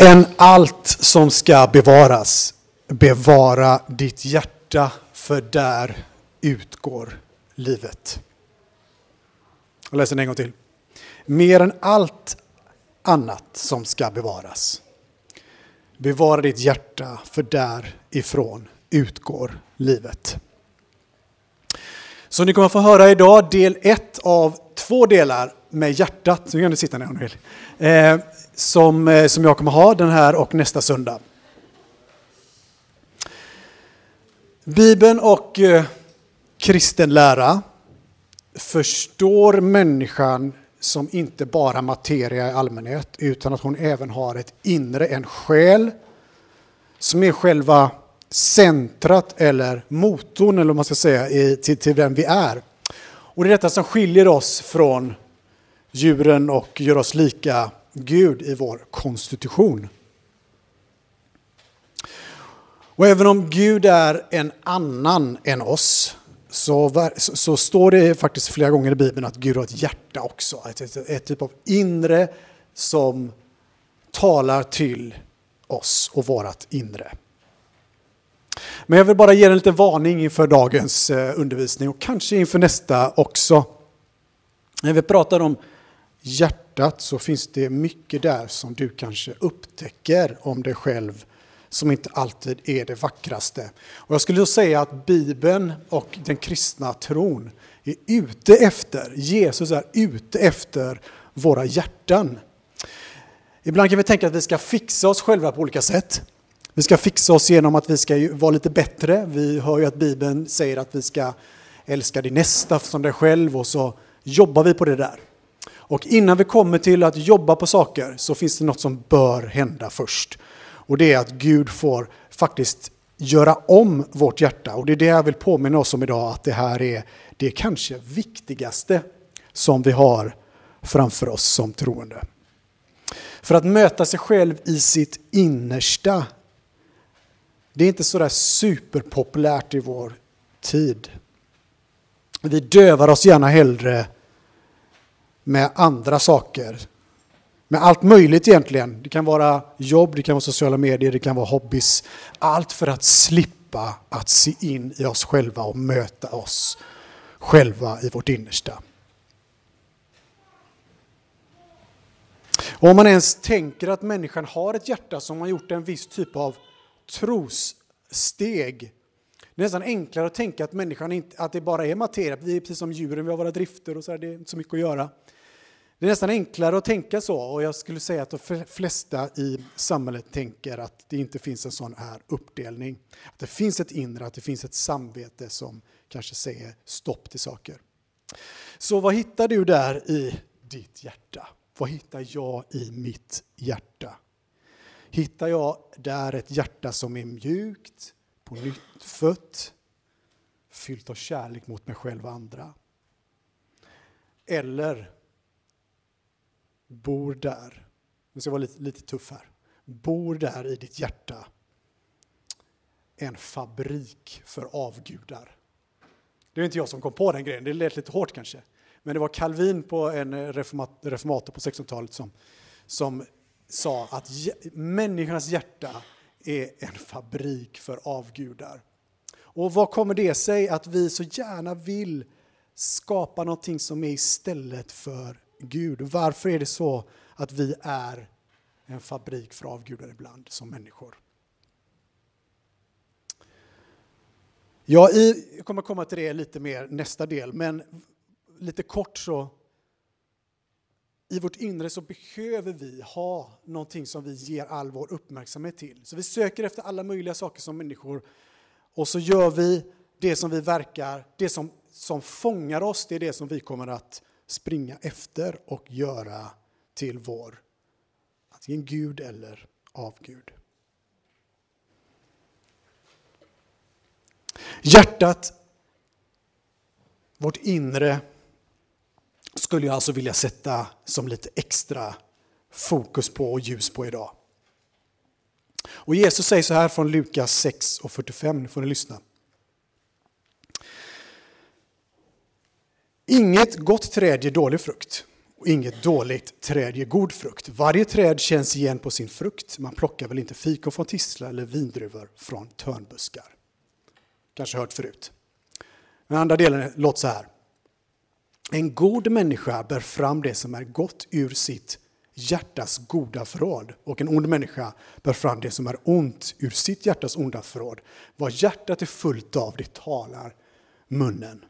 än allt som ska bevaras. Bevara ditt hjärta, för där utgår livet. Jag läser den en gång till. Mer än allt annat som ska bevaras. Bevara ditt hjärta, för därifrån utgår livet. Så ni kommer få höra idag del ett av två delar med hjärtat. Nu kan du sitta ner om du vill. Eh, som, eh, som jag kommer ha den här och nästa söndag. Bibeln och eh, kristen lära förstår människan som inte bara materia i allmänhet utan att hon även har ett inre, en själ som är själva centrat eller motorn eller vad man ska säga i, till, till vem vi är. Och det är detta som skiljer oss från djuren och gör oss lika Gud i vår konstitution. Och även om Gud är en annan än oss så, så, står det faktiskt flera gånger i Bibeln att Gud har ett hjärta också. Ett, ett, ett typ av inre som talar till oss och vårat inre. Men jag vill bara ge en liten varning inför dagens eh, undervisning och kanske inför nästa också. När vi pratar om hjärtat så finns det mycket där som du kanske upptäcker om dig själv som inte alltid är det vackraste. Och jag skulle säga att Bibeln och den kristna tron är ute efter, Jesus är ute efter våra hjärtan. Ibland kan vi tänka att vi ska fixa oss själva på olika sätt. Vi ska fixa oss genom att vi ska vara lite bättre. Vi hör ju att Bibeln säger att vi ska älska din nästa som dig själv och så jobbar vi på det där. Och innan vi kommer till att jobba på saker så finns det något som bör hända först. Och det är att Gud får faktiskt göra om vårt hjärta. Och det är det jag vill påminna oss om idag, att det här är det kanske viktigaste som vi har framför oss som troende. För att möta sig själv i sitt innersta, det är inte sådär superpopulärt i vår tid. Vi dövar oss gärna hellre med andra saker med allt möjligt egentligen. Det kan vara jobb, det kan vara sociala medier, det kan vara hobbys. Allt för att slippa att se in i oss själva och möta oss själva i vårt innersta. Och om man ens tänker att människan har ett hjärta som har gjort en viss typ av trossteg. Det är nästan enklare att tänka att människan inte, att det bara är materia. Vi är precis som djuren, vi har våra drifter och så, här, det är inte så mycket att göra. Det är nästan enklare att tänka så och jag skulle säga att de flesta i samhället tänker att det inte finns en sån här uppdelning. Att det finns ett inre, att det finns ett samvete som kanske säger stopp till saker. Så vad hittar du där i ditt hjärta? Vad hittar jag i mitt hjärta? Hittar jag där ett hjärta som är mjukt, på nytt fött, fyllt av kärlek mot mig själv och andra? Eller bor där, nu ska jag vara lite, lite tuff här, bor där i ditt hjärta en fabrik för avgudar. Det är inte jag som kom på den grejen, det lät lite hårt kanske. Men det var Calvin på en eh, reformator på 1600-talet som, som sa att människans hjärta är en fabrik för avgudar. Och vad kommer det sig att vi så gärna vill skapa någonting som är istället för Gud. Varför är det så att vi är en fabrik för avgudar ibland som människor? Ja, i, jag kommer komma till det lite mer nästa del, men lite kort så i vårt inre så behöver vi ha någonting som vi ger all vår uppmärksamhet till. Så vi söker efter alla möjliga saker som människor och så gör vi det som vi verkar, det som, som fångar oss, det är det som vi kommer att springa efter och göra till vår antingen Gud eller avgud. Hjärtat, vårt inre, skulle jag alltså vilja sätta som lite extra fokus på och ljus på idag. Och Jesus säger så här från Lukas 6 och 45, nu får ni lyssna. Inget gott träd ger dålig frukt Och inget dåligt träd ger god frukt. Varje träd känns igen på sin frukt. Man plockar väl inte fikon från tistlar eller vindruvor från törnbuskar. Kanske hört förut. Den andra delen låter så här. En god människa bär fram det som är gott ur sitt hjärtas goda förråd och en ond människa bär fram det som är ont ur sitt hjärtas onda förråd. Vad hjärtat är fullt av, det talar munnen.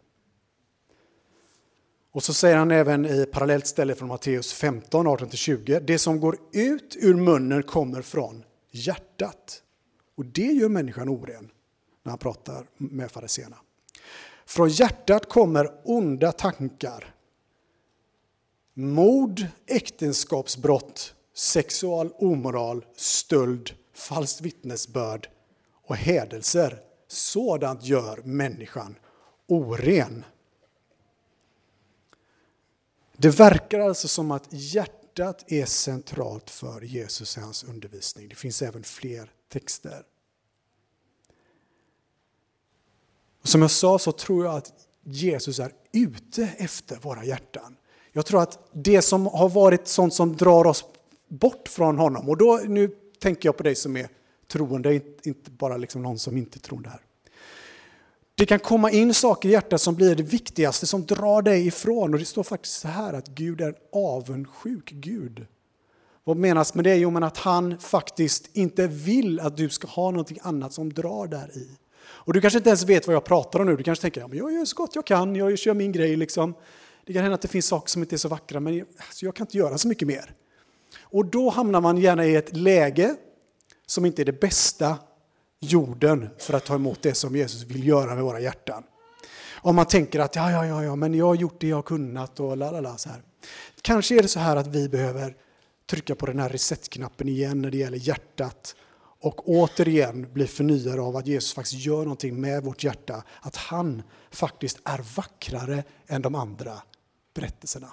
Och så säger han även i parallellt ställe från Matteus 15, 18-20. Det som går ut ur munnen kommer från hjärtat. Och det gör människan oren när han pratar med fariséerna. Från hjärtat kommer onda tankar, mord, äktenskapsbrott, sexual omoral, stöld, falskt vittnesbörd och hädelser. Sådant gör människan oren. Det verkar alltså som att hjärtat är centralt för Jesus i hans undervisning. Det finns även fler texter. Som jag sa så tror jag att Jesus är ute efter våra hjärtan. Jag tror att det som har varit sånt som drar oss bort från honom, och då, nu tänker jag på dig som är troende, inte bara liksom någon som inte tror det här. Det kan komma in saker i hjärtat som blir det viktigaste, som drar dig ifrån. Och det står faktiskt så här att Gud är en avundsjuk Gud. Vad menas med det? Jo, men att han faktiskt inte vill att du ska ha någonting annat som drar där i. Och du kanske inte ens vet vad jag pratar om nu. Du kanske tänker, ja, men jag gör så gott jag kan, jag kör min grej liksom. Det kan hända att det finns saker som inte är så vackra, men alltså, jag kan inte göra så mycket mer. Och då hamnar man gärna i ett läge som inte är det bästa jorden för att ta emot det som Jesus vill göra med våra hjärtan. Om man tänker att ja, ja, ja, ja, men jag har gjort det jag har kunnat och la, la, la, så här. Kanske är det så här att vi behöver trycka på den här resetknappen igen när det gäller hjärtat och återigen bli förnyade av att Jesus faktiskt gör någonting med vårt hjärta. Att han faktiskt är vackrare än de andra berättelserna.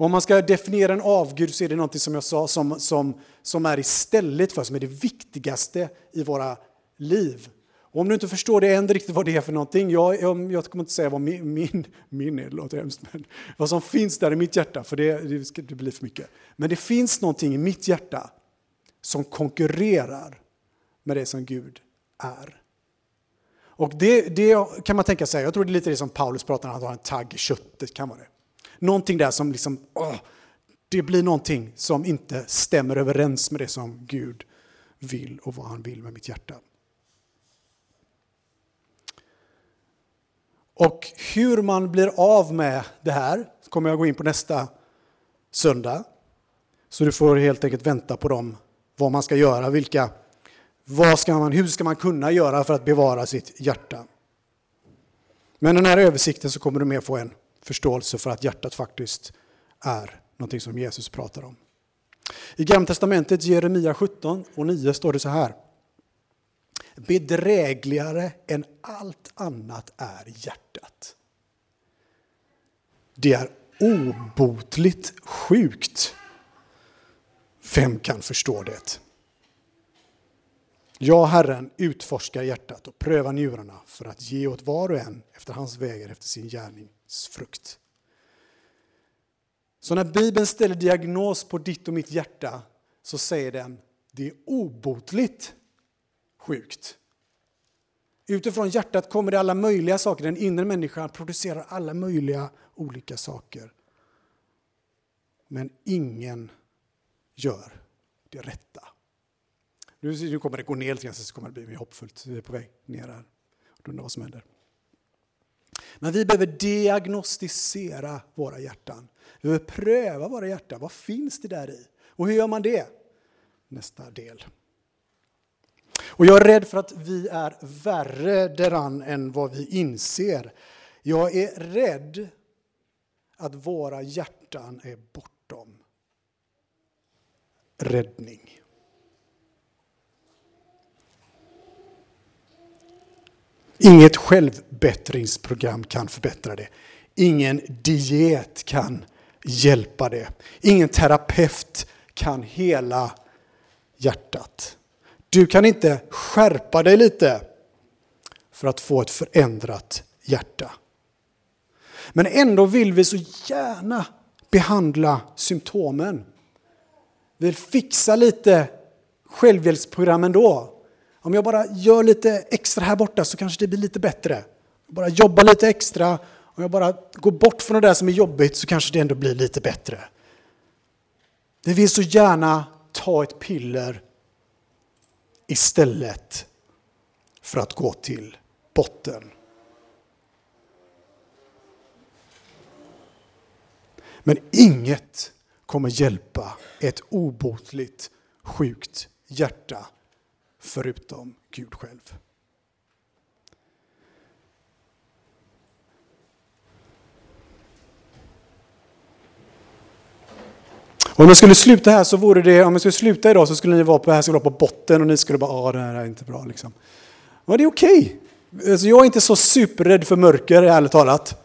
Och om man ska definiera en avgud så är det någonting som jag sa som, som, som är istället för, som är det viktigaste i våra liv. Och om du inte förstår det än riktigt vad det är för någonting, jag, jag, jag kommer inte säga vad min, min, min är, det låter hemskt, men vad som finns där i mitt hjärta, för det, det, ska, det blir för mycket. Men det finns någonting i mitt hjärta som konkurrerar med det som Gud är. Och det, det kan man tänka sig, jag tror det är lite det som Paulus pratar om, att han har en tagg i köttet, kan vara det. Någonting där som liksom, åh, det blir någonting som inte stämmer överens med det som Gud vill och vad han vill med mitt hjärta. Och hur man blir av med det här kommer jag gå in på nästa söndag. Så du får helt enkelt vänta på dem, vad man ska göra, vilka, vad ska man, hur ska man kunna göra för att bevara sitt hjärta. Men den här översikten så kommer du mer få en förståelse för att hjärtat faktiskt är någonting som Jesus pratar om. I Gamla Testamentet, Jeremia 17 och 9 står det så här. Bedrägligare än allt annat är hjärtat. Det är obotligt sjukt. Vem kan förstå det? Jag, Herren, utforskar hjärtat och prövar njurarna för att ge åt var och en efter hans vägar, efter sin gärnings frukt. Så när Bibeln ställer diagnos på ditt och mitt hjärta så säger den det är obotligt sjukt. Utifrån hjärtat kommer det alla möjliga saker. Den inre människan producerar alla möjliga olika saker. Men ingen gör det rätta. Nu, kommer det gå ner lite grann så kommer det bli mer hoppfullt. Vi är på väg ner här. Undrar vad som händer. Men vi behöver diagnostisera våra hjärtan. Vi behöver pröva våra hjärtan. Vad finns det där i? Och hur gör man det? Nästa del. Och jag är rädd för att vi är värre däran än vad vi inser. Jag är rädd att våra hjärtan är bortom räddning. Inget självbättringsprogram kan förbättra det. Ingen diet kan hjälpa det. Ingen terapeut kan hela hjärtat. Du kan inte skärpa dig lite för att få ett förändrat hjärta. Men ändå vill vi så gärna behandla symptomen. Vi vill fixa lite självhjälpsprogram ändå. Om jag bara gör lite extra här borta så kanske det blir lite bättre. Bara jobba lite extra. Om jag bara går bort från det där som är jobbigt så kanske det ändå blir lite bättre. Vi vill så gärna ta ett piller istället för att gå till botten. Men inget kommer hjälpa ett obotligt sjukt hjärta förutom Gud själv. Om jag skulle sluta här så vore det, om jag skulle sluta idag så skulle ni vara på, här skulle vara på botten och ni skulle bara, ja det här är inte bra liksom. Men det är okej. Okay. Alltså, jag är inte så superrädd för mörker, ärligt talat.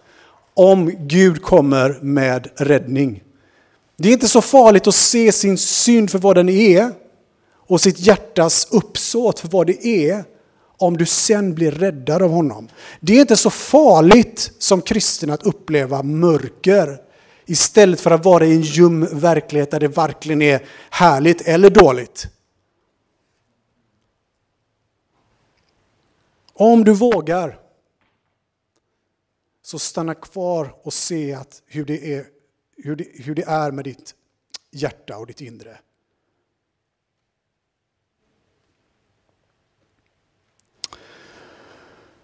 Om Gud kommer med räddning. Det är inte så farligt att se sin synd för vad den är och sitt hjärtas uppsåt för vad det är om du sen blir räddad av honom. Det är inte så farligt som kristen att uppleva mörker istället för att vara i en ljum verklighet där det verkligen är härligt eller dåligt. Om du vågar så stanna kvar och se att hur, det är, hur, det, hur det är med ditt hjärta och ditt inre.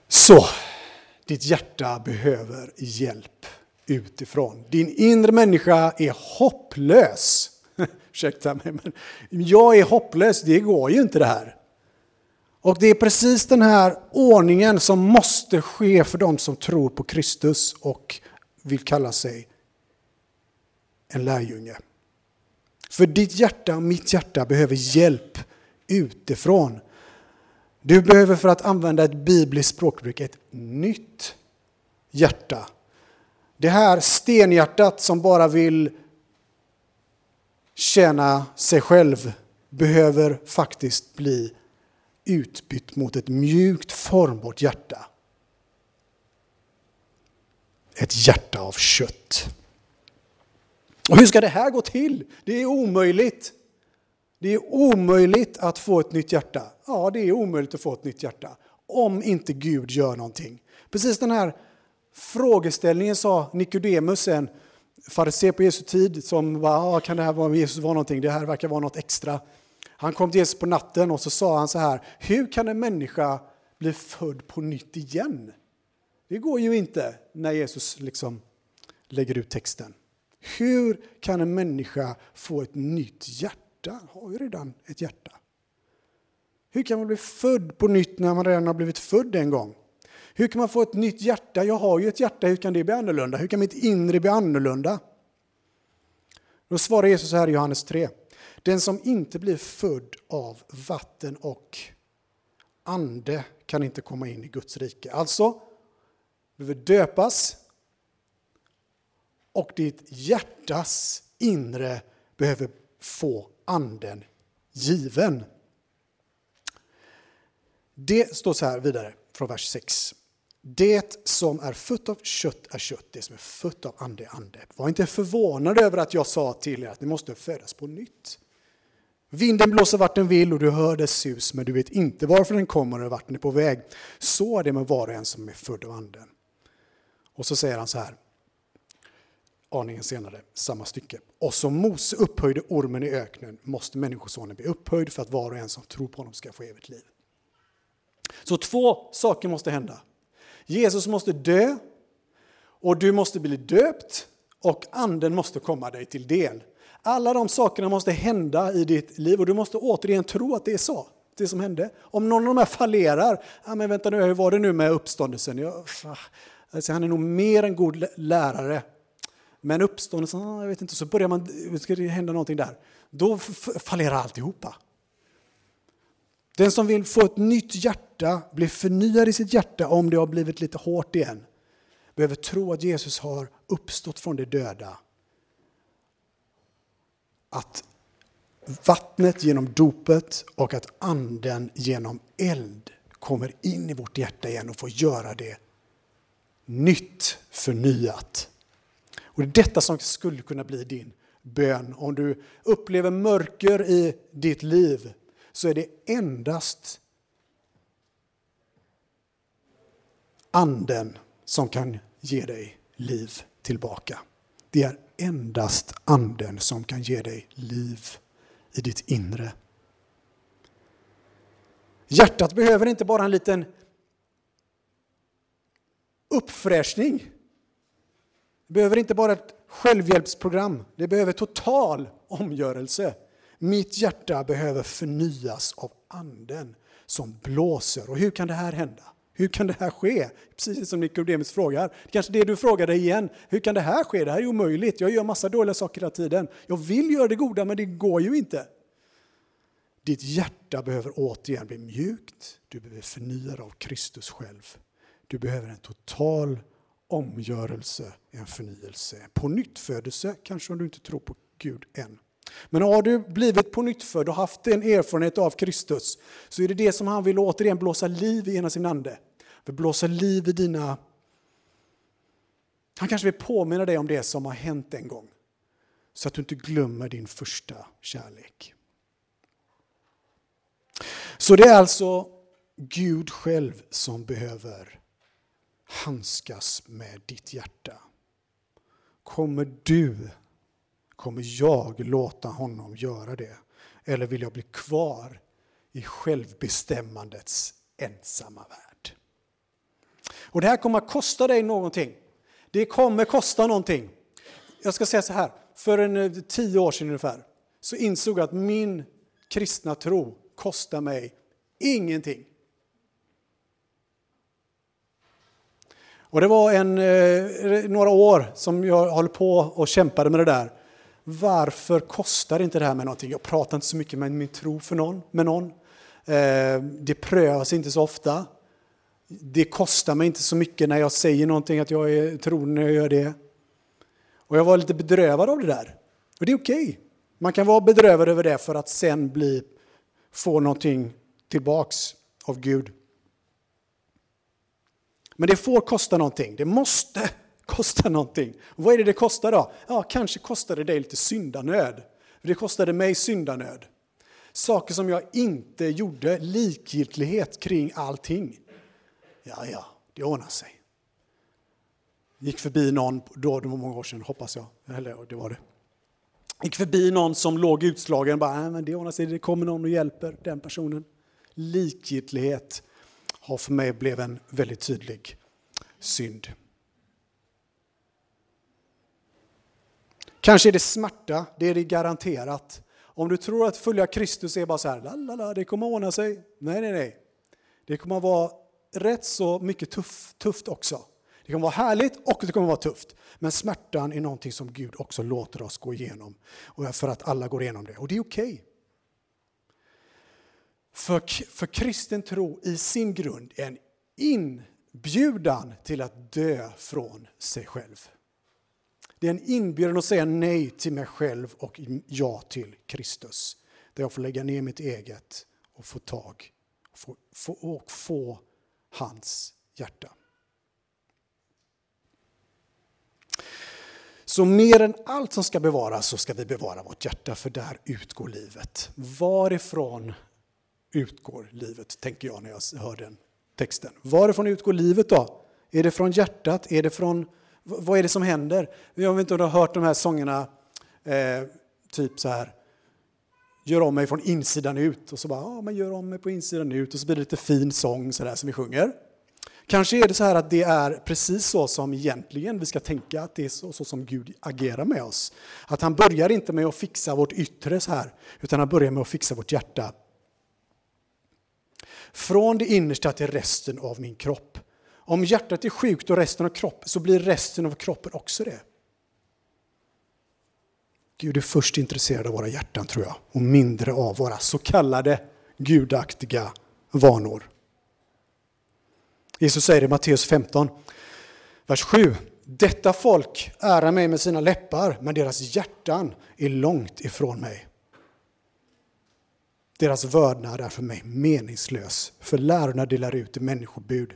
Så, ditt hjärta behöver hjälp utifrån. Din inre människa är hopplös. Ursäkta mig, men jag är hopplös. Det går ju inte det här. Och det är precis den här ordningen som måste ske för de som tror på Kristus och vill kalla sig en lärjunge. För ditt hjärta och mitt hjärta behöver hjälp utifrån. Du behöver för att använda ett bibliskt språkbruk ett nytt hjärta. Det här stenhjärtat som bara vill tjäna sig själv behöver faktiskt bli utbytt mot ett mjukt formbart hjärta. Ett hjärta av kött. Och hur ska det här gå till? Det är omöjligt. Det är omöjligt att få ett nytt hjärta. Ja, det är omöjligt att få ett nytt hjärta. Om inte Gud gör någonting. Precis den här frågeställningen sa Nikodemus, en farisé på Jesu tid, som bara, ah, kan det här vara Jesus vara någonting? Det här verkar vara något extra. Han kom till Jesus på natten och så sa han så här, hur kan en människa bli född på nytt igen? Det går ju inte när Jesus liksom lägger ut texten. Hur kan en människa få ett nytt hjärta? Har ju redan ett hjärta. Hur kan man bli född på nytt när man redan har blivit född en gång? Hur kan man få ett nytt hjärta? Jag har ju ett hjärta, hur kan det bli annorlunda? Hur kan mitt inre bli annorlunda? Då svarar Jesus så här i Johannes 3. Den som inte blir född av vatten och ande kan inte komma in i Guds rike. Alltså, behöver döpas och ditt hjärtas inre behöver få anden given. Det står så här vidare från vers 6. Det som är fött av kött är kött, det som är fött av ande är ande. Var inte förvånad över att jag sa till er att ni måste födas på nytt. Vinden blåser vart den vill och du hör dess sus, men du vet inte varför den kommer och vart den är på väg. Så är det med var och en som är född av anden. Och så säger han så här, aningen senare, samma stycke. Och som Mose upphöjde ormen i öknen måste Människosonen bli upphöjd för att var och en som tror på honom ska få evigt liv. Så två saker måste hända. Jesus måste dö och du måste bli döpt och anden måste komma dig till del. Alla de sakerna måste hända i ditt liv och du måste återigen tro att det är så. Det som hände. Om någon av de här fallerar, ja men vänta nu, hur var det nu med uppståndelsen? Jag, alltså han är nog mer en god lärare. Men uppståndelsen, ah, jag vet inte, så börjar man, ska det hända någonting där. Då fallerar alltihopa. Den som vill få ett nytt hjärta, bli förnyad i sitt hjärta om det har blivit lite hårt igen, behöver tro att Jesus har uppstått från de döda. Att vattnet genom dopet och att anden genom eld kommer in i vårt hjärta igen och får göra det nytt, förnyat. Och det är detta som skulle kunna bli din bön. Om du upplever mörker i ditt liv så är det endast anden som kan ge dig liv tillbaka. Det är endast anden som kan ge dig liv i ditt inre. Hjärtat behöver inte bara en liten uppfräschning. Det behöver inte bara ett självhjälpsprogram. Det behöver total omgörelse. Mitt hjärta behöver förnyas av anden som blåser. Och hur kan det här hända? Hur kan det här ske? Precis som Nikodemus frågar. Det Kanske det du frågar dig igen. Hur kan det här ske? Det här är omöjligt. Jag gör massa dåliga saker hela tiden. Jag vill göra det goda men det går ju inte. Ditt hjärta behöver återigen bli mjukt. Du behöver förnya av Kristus själv. Du behöver en total omgörelse, en förnyelse, en pånyttfödelse, kanske om du inte tror på Gud än. Men har du blivit pånyttfödd och haft en erfarenhet av Kristus så är det det som han vill återigen blåsa liv i genom sin ande. Vill blåsa liv i dina... Han kanske vill påminna dig om det som har hänt en gång. Så att du inte glömmer din första kärlek. Så det är alltså Gud själv som behöver handskas med ditt hjärta. Kommer du, kommer jag låta honom göra det? Eller vill jag bli kvar i självbestämmandets ensamma värld? Och det här kommer att kosta dig någonting. Det kommer kosta någonting. Jag ska säga så här, för en eh, tio år sedan ungefär så insåg jag att min kristna tro kostar mig ingenting. Och det var en, eh, några år som jag håller på och kämpade med det där. Varför kostar inte det här med någonting? Jag pratar inte så mycket med min tro för någon, med någon. Eh, det prövas inte så ofta. Det kostar mig inte så mycket när jag säger någonting att jag är troende när jag gör det. Och jag var lite bedrövad av det där. Och det är okej. Okay. Man kan vara bedrövad över det för att sen bli, få någonting tillbaks av Gud. Men det får kosta någonting. Det måste kosta någonting. Och vad är det det kostar då? Ja, kanske kostar det dig lite syndanöd. Det kostade mig syndanöd. Saker som jag inte gjorde, likgiltighet kring allting. Ja, ja, det ordnar sig. Gick förbi någon, då, det var många år sedan hoppas jag, eller det var det. Gick förbi någon som låg utslagen, bara, äh, men det ordnar sig, det kommer någon och hjälper den personen. Likgiltighet har för mig blivit en väldigt tydlig synd. Kanske är det smärta, det är det garanterat. Om du tror att följa Kristus är bara så här, lalala, det kommer att ordna sig. Nej, nej, nej. Det kommer att vara rätt så mycket tuff, tufft också. Det kommer att vara härligt och det kommer att vara tufft. Men smärtan är någonting som Gud också låter oss gå igenom. För att alla går igenom det. Och det är okej. Okay. För, för kristen tro i sin grund är en inbjudan till att dö från sig själv. Det är en inbjudan att säga nej till mig själv och ja till Kristus. Där jag får lägga ner mitt eget och få tag få, få, och få hans hjärta. Så mer än allt som ska bevaras så ska vi bevara vårt hjärta för där utgår livet. Varifrån utgår livet, tänker jag när jag hör den texten. Varifrån utgår livet då? Är det från hjärtat? Är det från, vad är det som händer? Jag vet inte om du har hört de här sångerna, eh, typ så här, gör om mig från insidan ut. Och så bara, ja men gör om mig på insidan ut. Och så blir det lite fin sång så där som vi sjunger. Kanske är det så här att det är precis så som egentligen vi ska tänka, att det är så, så, som Gud agerar med oss. Att han börjar inte med att fixa vårt yttre så här, utan han börjar med att fixa vårt hjärta. Från det innersta till resten av min kropp. Om hjärtat är sjukt och resten av kroppen så blir resten av kroppen också det. Gud är först intresserad av våra hjärtan tror jag och mindre av våra så kallade gudaktiga vanor. Jesus säger i Matteus 15, vers 7. Detta folk ärar mig med sina läppar, men deras hjärtan är långt ifrån mig. Deras vördnad är för mig meningslös, för lärorna delar ut människobud.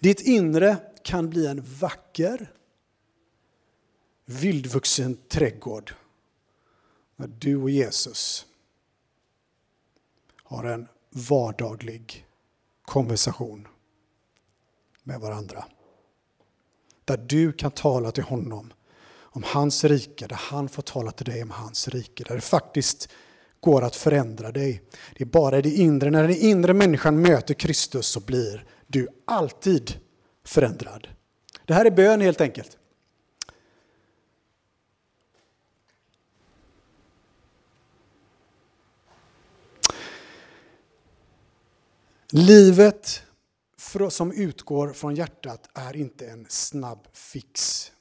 Ditt inre kan bli en vacker vildvuxen trädgård. När du och Jesus har en vardaglig konversation med varandra. Där du kan tala till honom om hans rike, där han får tala till dig om hans rike. Där det faktiskt går att förändra dig. Det är bara i det inre, när den inre människan möter Kristus så blir du alltid förändrad. Det här är bön helt enkelt. Livet som utgår från hjärtat är inte en snabb fix.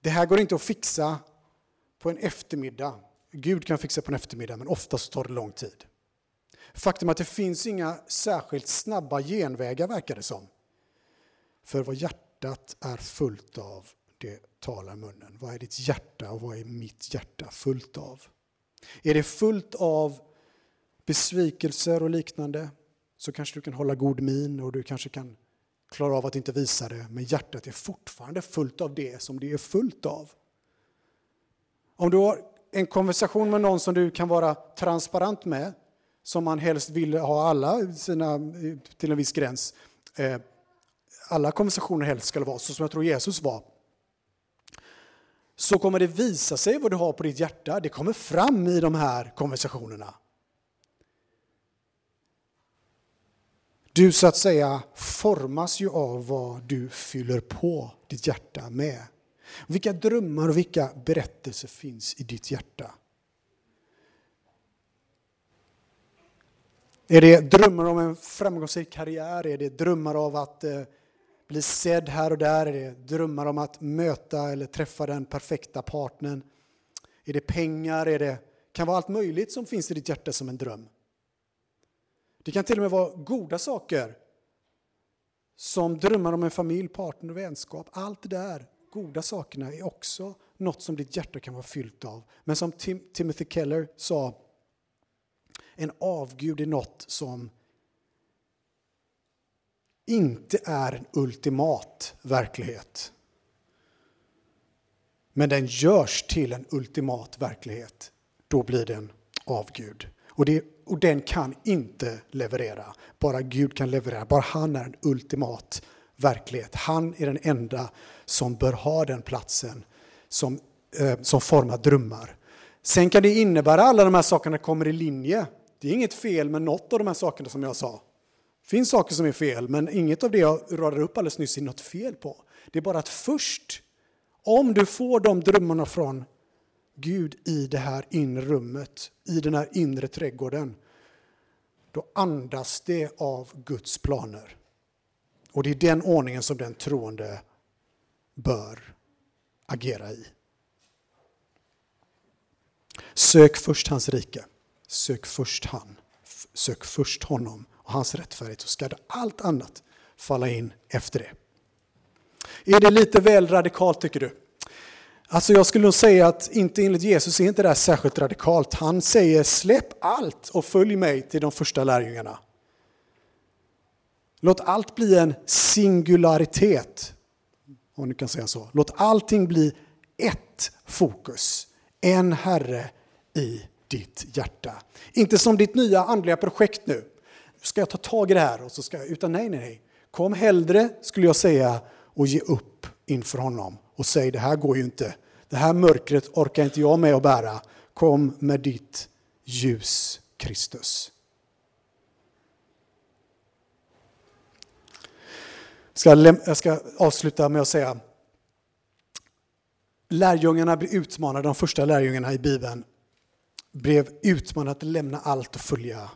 Det här går inte att fixa på en eftermiddag. Gud kan fixa på en eftermiddag, men oftast tar det lång tid. Faktum är att det finns inga särskilt snabba genvägar, verkar det som. För vad hjärtat är fullt av, det talar munnen. Vad är ditt hjärta och vad är mitt hjärta fullt av? Är det fullt av besvikelser och liknande så kanske du kan hålla god min och du kanske kan klara av att inte visa det, men hjärtat är fortfarande fullt av det som det är fullt av. Om du har en konversation med någon som du kan vara transparent med, som man helst vill ha alla sina, till en viss gräns, eh, alla konversationer helst ska vara så som jag tror Jesus var, så kommer det visa sig vad du har på ditt hjärta. Det kommer fram i de här konversationerna. Du så att säga formas ju av vad du fyller på ditt hjärta med. Vilka drömmar och vilka berättelser finns i ditt hjärta? Är det drömmar om en framgångsrik karriär? Är det drömmar av att eh, bli sedd här och där? Är det drömmar om att möta eller träffa den perfekta partnern? Är det pengar? Är det kan vara allt möjligt som finns i ditt hjärta som en dröm. Det kan till och med vara goda saker som drömmar om en familj, partner och vänskap. Allt det där, goda sakerna, är också något som ditt hjärta kan vara fyllt av. Men som Tim Timothy Keller sa, en avgud är något som inte är en ultimat verklighet. Men den görs till en ultimat verklighet. Då blir den avgud. Och, det, och den kan inte leverera. Bara Gud kan leverera. Bara han är en ultimat verklighet. Han är den enda som bör ha den platsen som, eh, som formar drömmar. Sen kan det innebära att alla de här sakerna kommer i linje. Det är inget fel med något av de här sakerna som jag sa. Det finns saker som är fel, men inget av det jag radade upp alldeles nyss är något fel på. Det är bara att först, om du får de drömmarna från Gud i det här inre rummet, i den här inre trädgården, då andas det av Guds planer. Och det är den ordningen som den troende bör agera i. Sök först hans rike. Sök först han. Sök först honom och hans rättfärdighet så ska allt annat falla in efter det. Är det lite väl radikalt tycker du? Alltså jag skulle nog säga att inte enligt Jesus är inte det här särskilt radikalt. Han säger släpp allt och följ mig till de första lärjungarna. Låt allt bli en singularitet. Om du kan säga så. Låt allting bli ett fokus. En Herre i ditt hjärta. Inte som ditt nya andliga projekt nu. Ska jag ta tag i det här? Och så ska jag, utan nej, nej, nej. Kom hellre, skulle jag säga, och ge upp inför honom och säg det här går ju inte. Det här mörkret orkar inte jag med att bära. Kom med ditt ljus, Kristus. Jag ska avsluta med att säga lärjungarna blev utmanade, de första lärjungarna i Bibeln blev utmanade att lämna allt och följa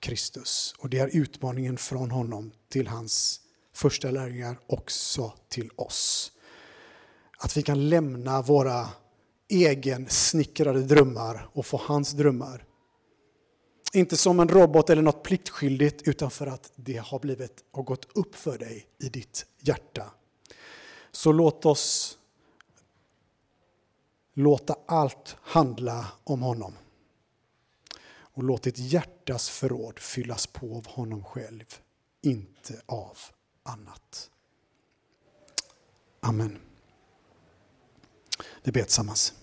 Kristus. Och det är utmaningen från honom till hans första lärjungar också till oss. Att vi kan lämna våra egen snickrade drömmar och få hans drömmar. Inte som en robot eller något pliktskyldigt utan för att det har, blivit, har gått upp för dig i ditt hjärta. Så låt oss låta allt handla om honom. Och låt ditt hjärtas förråd fyllas på av honom själv, inte av annat. Amen. Vi ber tillsammans.